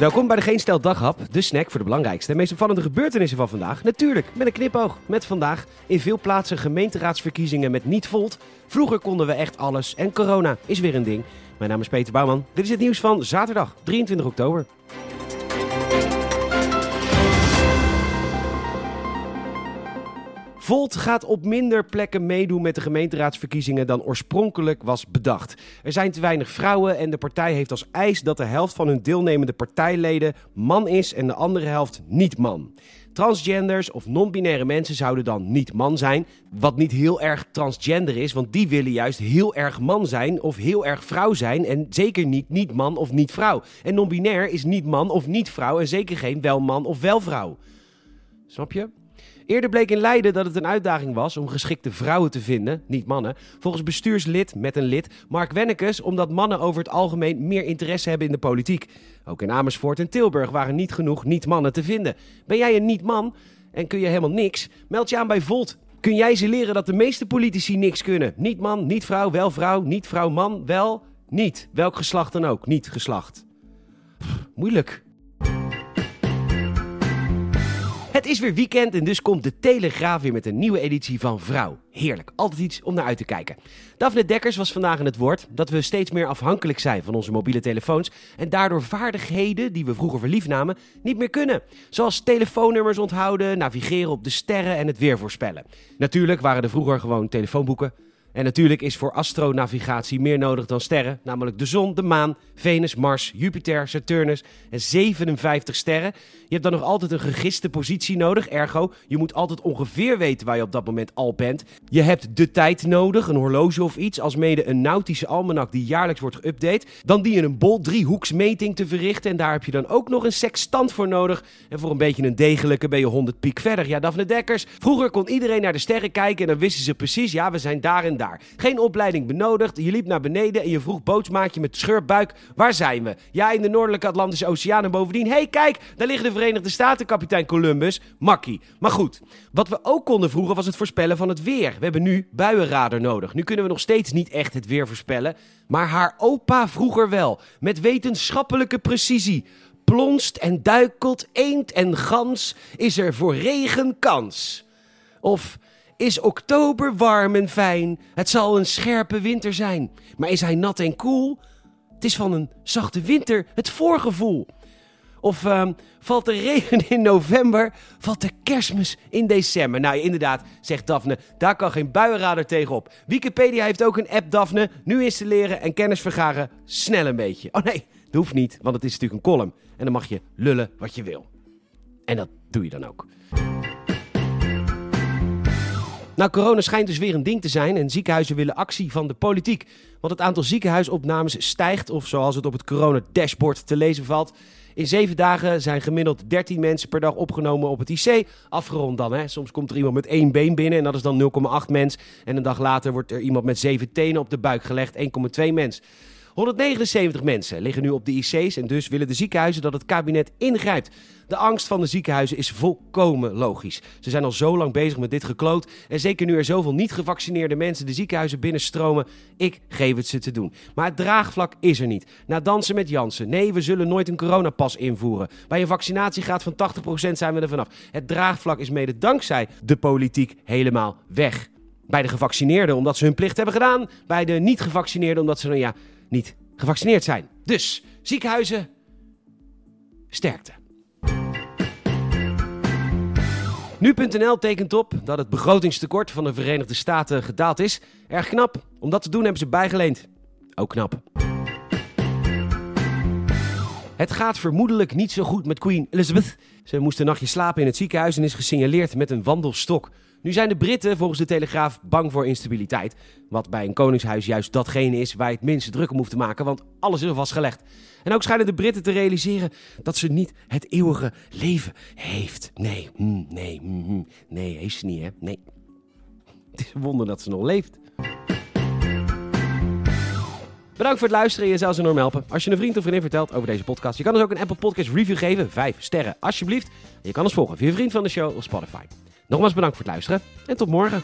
Welkom bij de Geen Stel Daghap, de snack voor de belangrijkste en meest opvallende gebeurtenissen van vandaag. Natuurlijk, met een knipoog. Met vandaag in veel plaatsen gemeenteraadsverkiezingen met niet volt. Vroeger konden we echt alles en corona is weer een ding. Mijn naam is Peter Bouwman. Dit is het nieuws van zaterdag 23 oktober. Volt gaat op minder plekken meedoen met de gemeenteraadsverkiezingen dan oorspronkelijk was bedacht. Er zijn te weinig vrouwen en de partij heeft als eis dat de helft van hun deelnemende partijleden man is en de andere helft niet man. Transgenders of non-binaire mensen zouden dan niet man zijn, wat niet heel erg transgender is, want die willen juist heel erg man zijn of heel erg vrouw zijn en zeker niet niet man of niet vrouw. En non-binair is niet man of niet vrouw en zeker geen wel man of wel vrouw. Snap je? Eerder bleek in Leiden dat het een uitdaging was om geschikte vrouwen te vinden, niet mannen. Volgens bestuurslid met een lid Mark Wennekes, omdat mannen over het algemeen meer interesse hebben in de politiek. Ook in Amersfoort en Tilburg waren niet genoeg niet-mannen te vinden. Ben jij een niet-man en kun je helemaal niks? Meld je aan bij Volt. Kun jij ze leren dat de meeste politici niks kunnen? Niet man, niet vrouw, wel vrouw, niet vrouw, man, wel, niet. Welk geslacht dan ook, niet geslacht. Moeilijk. Het is weer weekend en dus komt de Telegraaf weer met een nieuwe editie van Vrouw. Heerlijk, altijd iets om naar uit te kijken. Daphne Dekkers was vandaag in het woord dat we steeds meer afhankelijk zijn van onze mobiele telefoons en daardoor vaardigheden die we vroeger verliefd namen niet meer kunnen. Zoals telefoonnummers onthouden, navigeren op de sterren en het weer voorspellen. Natuurlijk waren er vroeger gewoon telefoonboeken. En natuurlijk is voor astronavigatie meer nodig dan sterren, namelijk de zon, de maan, Venus, Mars, Jupiter, Saturnus en 57 sterren. Je hebt dan nog altijd een gegiste positie nodig, ergo je moet altijd ongeveer weten waar je op dat moment al bent. Je hebt de tijd nodig, een horloge of iets, als mede een nautische almanak die jaarlijks wordt geüpdate. Dan die je een bol driehoeksmeting te verrichten en daar heb je dan ook nog een sextant voor nodig. En voor een beetje een degelijke ben je 100 piek verder. Ja, Daphne Dekkers, vroeger kon iedereen naar de sterren kijken en dan wisten ze precies, ja we zijn daar en daar. Geen opleiding benodigd, je liep naar beneden en je vroeg bootsmaatje met scheurbuik, waar zijn we? Ja, in de Noordelijke Atlantische Oceaan en bovendien, hé hey, kijk, daar liggen de Verenigde Staten, kapitein Columbus. Makkie. Maar goed, wat we ook konden vroeger was het voorspellen van het weer. We hebben nu buienradar nodig. Nu kunnen we nog steeds niet echt het weer voorspellen, maar haar opa vroeger wel, met wetenschappelijke precisie. Plonst en duikelt, eend en gans, is er voor regen kans. Of is oktober warm en fijn? Het zal een scherpe winter zijn. Maar is hij nat en koel? Het is van een zachte winter het voorgevoel. Of ehm, valt er regen in november? Valt er kerstmis in december? Nou, inderdaad, zegt Daphne, daar kan geen buienradar tegenop. Wikipedia heeft ook een app, Daphne. Nu installeren en kennis vergaren. Snel een beetje. Oh nee, dat hoeft niet, want het is natuurlijk een column. En dan mag je lullen wat je wil. En dat doe je dan ook. Nou, corona schijnt dus weer een ding te zijn en ziekenhuizen willen actie van de politiek. Want het aantal ziekenhuisopnames stijgt, of zoals het op het corona-dashboard te lezen valt. In zeven dagen zijn gemiddeld 13 mensen per dag opgenomen op het IC. Afgerond dan, hè. Soms komt er iemand met één been binnen en dat is dan 0,8 mens. En een dag later wordt er iemand met zeven tenen op de buik gelegd, 1,2 mens. 179 mensen liggen nu op de IC's en dus willen de ziekenhuizen dat het kabinet ingrijpt. De angst van de ziekenhuizen is volkomen logisch. Ze zijn al zo lang bezig met dit gekloot en zeker nu er zoveel niet gevaccineerde mensen de ziekenhuizen binnenstromen, ik geef het ze te doen. Maar het draagvlak is er niet. Na dansen met Jansen. Nee, we zullen nooit een coronapas invoeren. Bij een vaccinatiegraad van 80% zijn we er vanaf. Het draagvlak is mede dankzij de politiek helemaal weg. Bij de gevaccineerden omdat ze hun plicht hebben gedaan. Bij de niet gevaccineerden omdat ze nou ja, niet gevaccineerd zijn. Dus ziekenhuizen, sterkte. Nu.nl tekent op dat het begrotingstekort van de Verenigde Staten gedaald is. Erg knap. Om dat te doen hebben ze bijgeleend. Ook knap. Het gaat vermoedelijk niet zo goed met Queen Elizabeth. Ze moest een nachtje slapen in het ziekenhuis en is gesignaleerd met een wandelstok. Nu zijn de Britten volgens de Telegraaf bang voor instabiliteit. Wat bij een koningshuis juist datgene is waar je het minste druk om hoeft te maken, want alles is vastgelegd. En ook schijnen de Britten te realiseren dat ze niet het eeuwige leven heeft. Nee, mm, nee, mm, nee, heeft ze niet, hè? Nee. Het is een wonder dat ze nog leeft. Bedankt voor het luisteren. Je zou ze enorm helpen. Als je een vriend of vriendin vertelt over deze podcast. Je kan dus ook een Apple Podcast review geven. Vijf sterren, alsjeblieft. je kan ons volgen via vriend van de show of Spotify. Nogmaals bedankt voor het luisteren en tot morgen.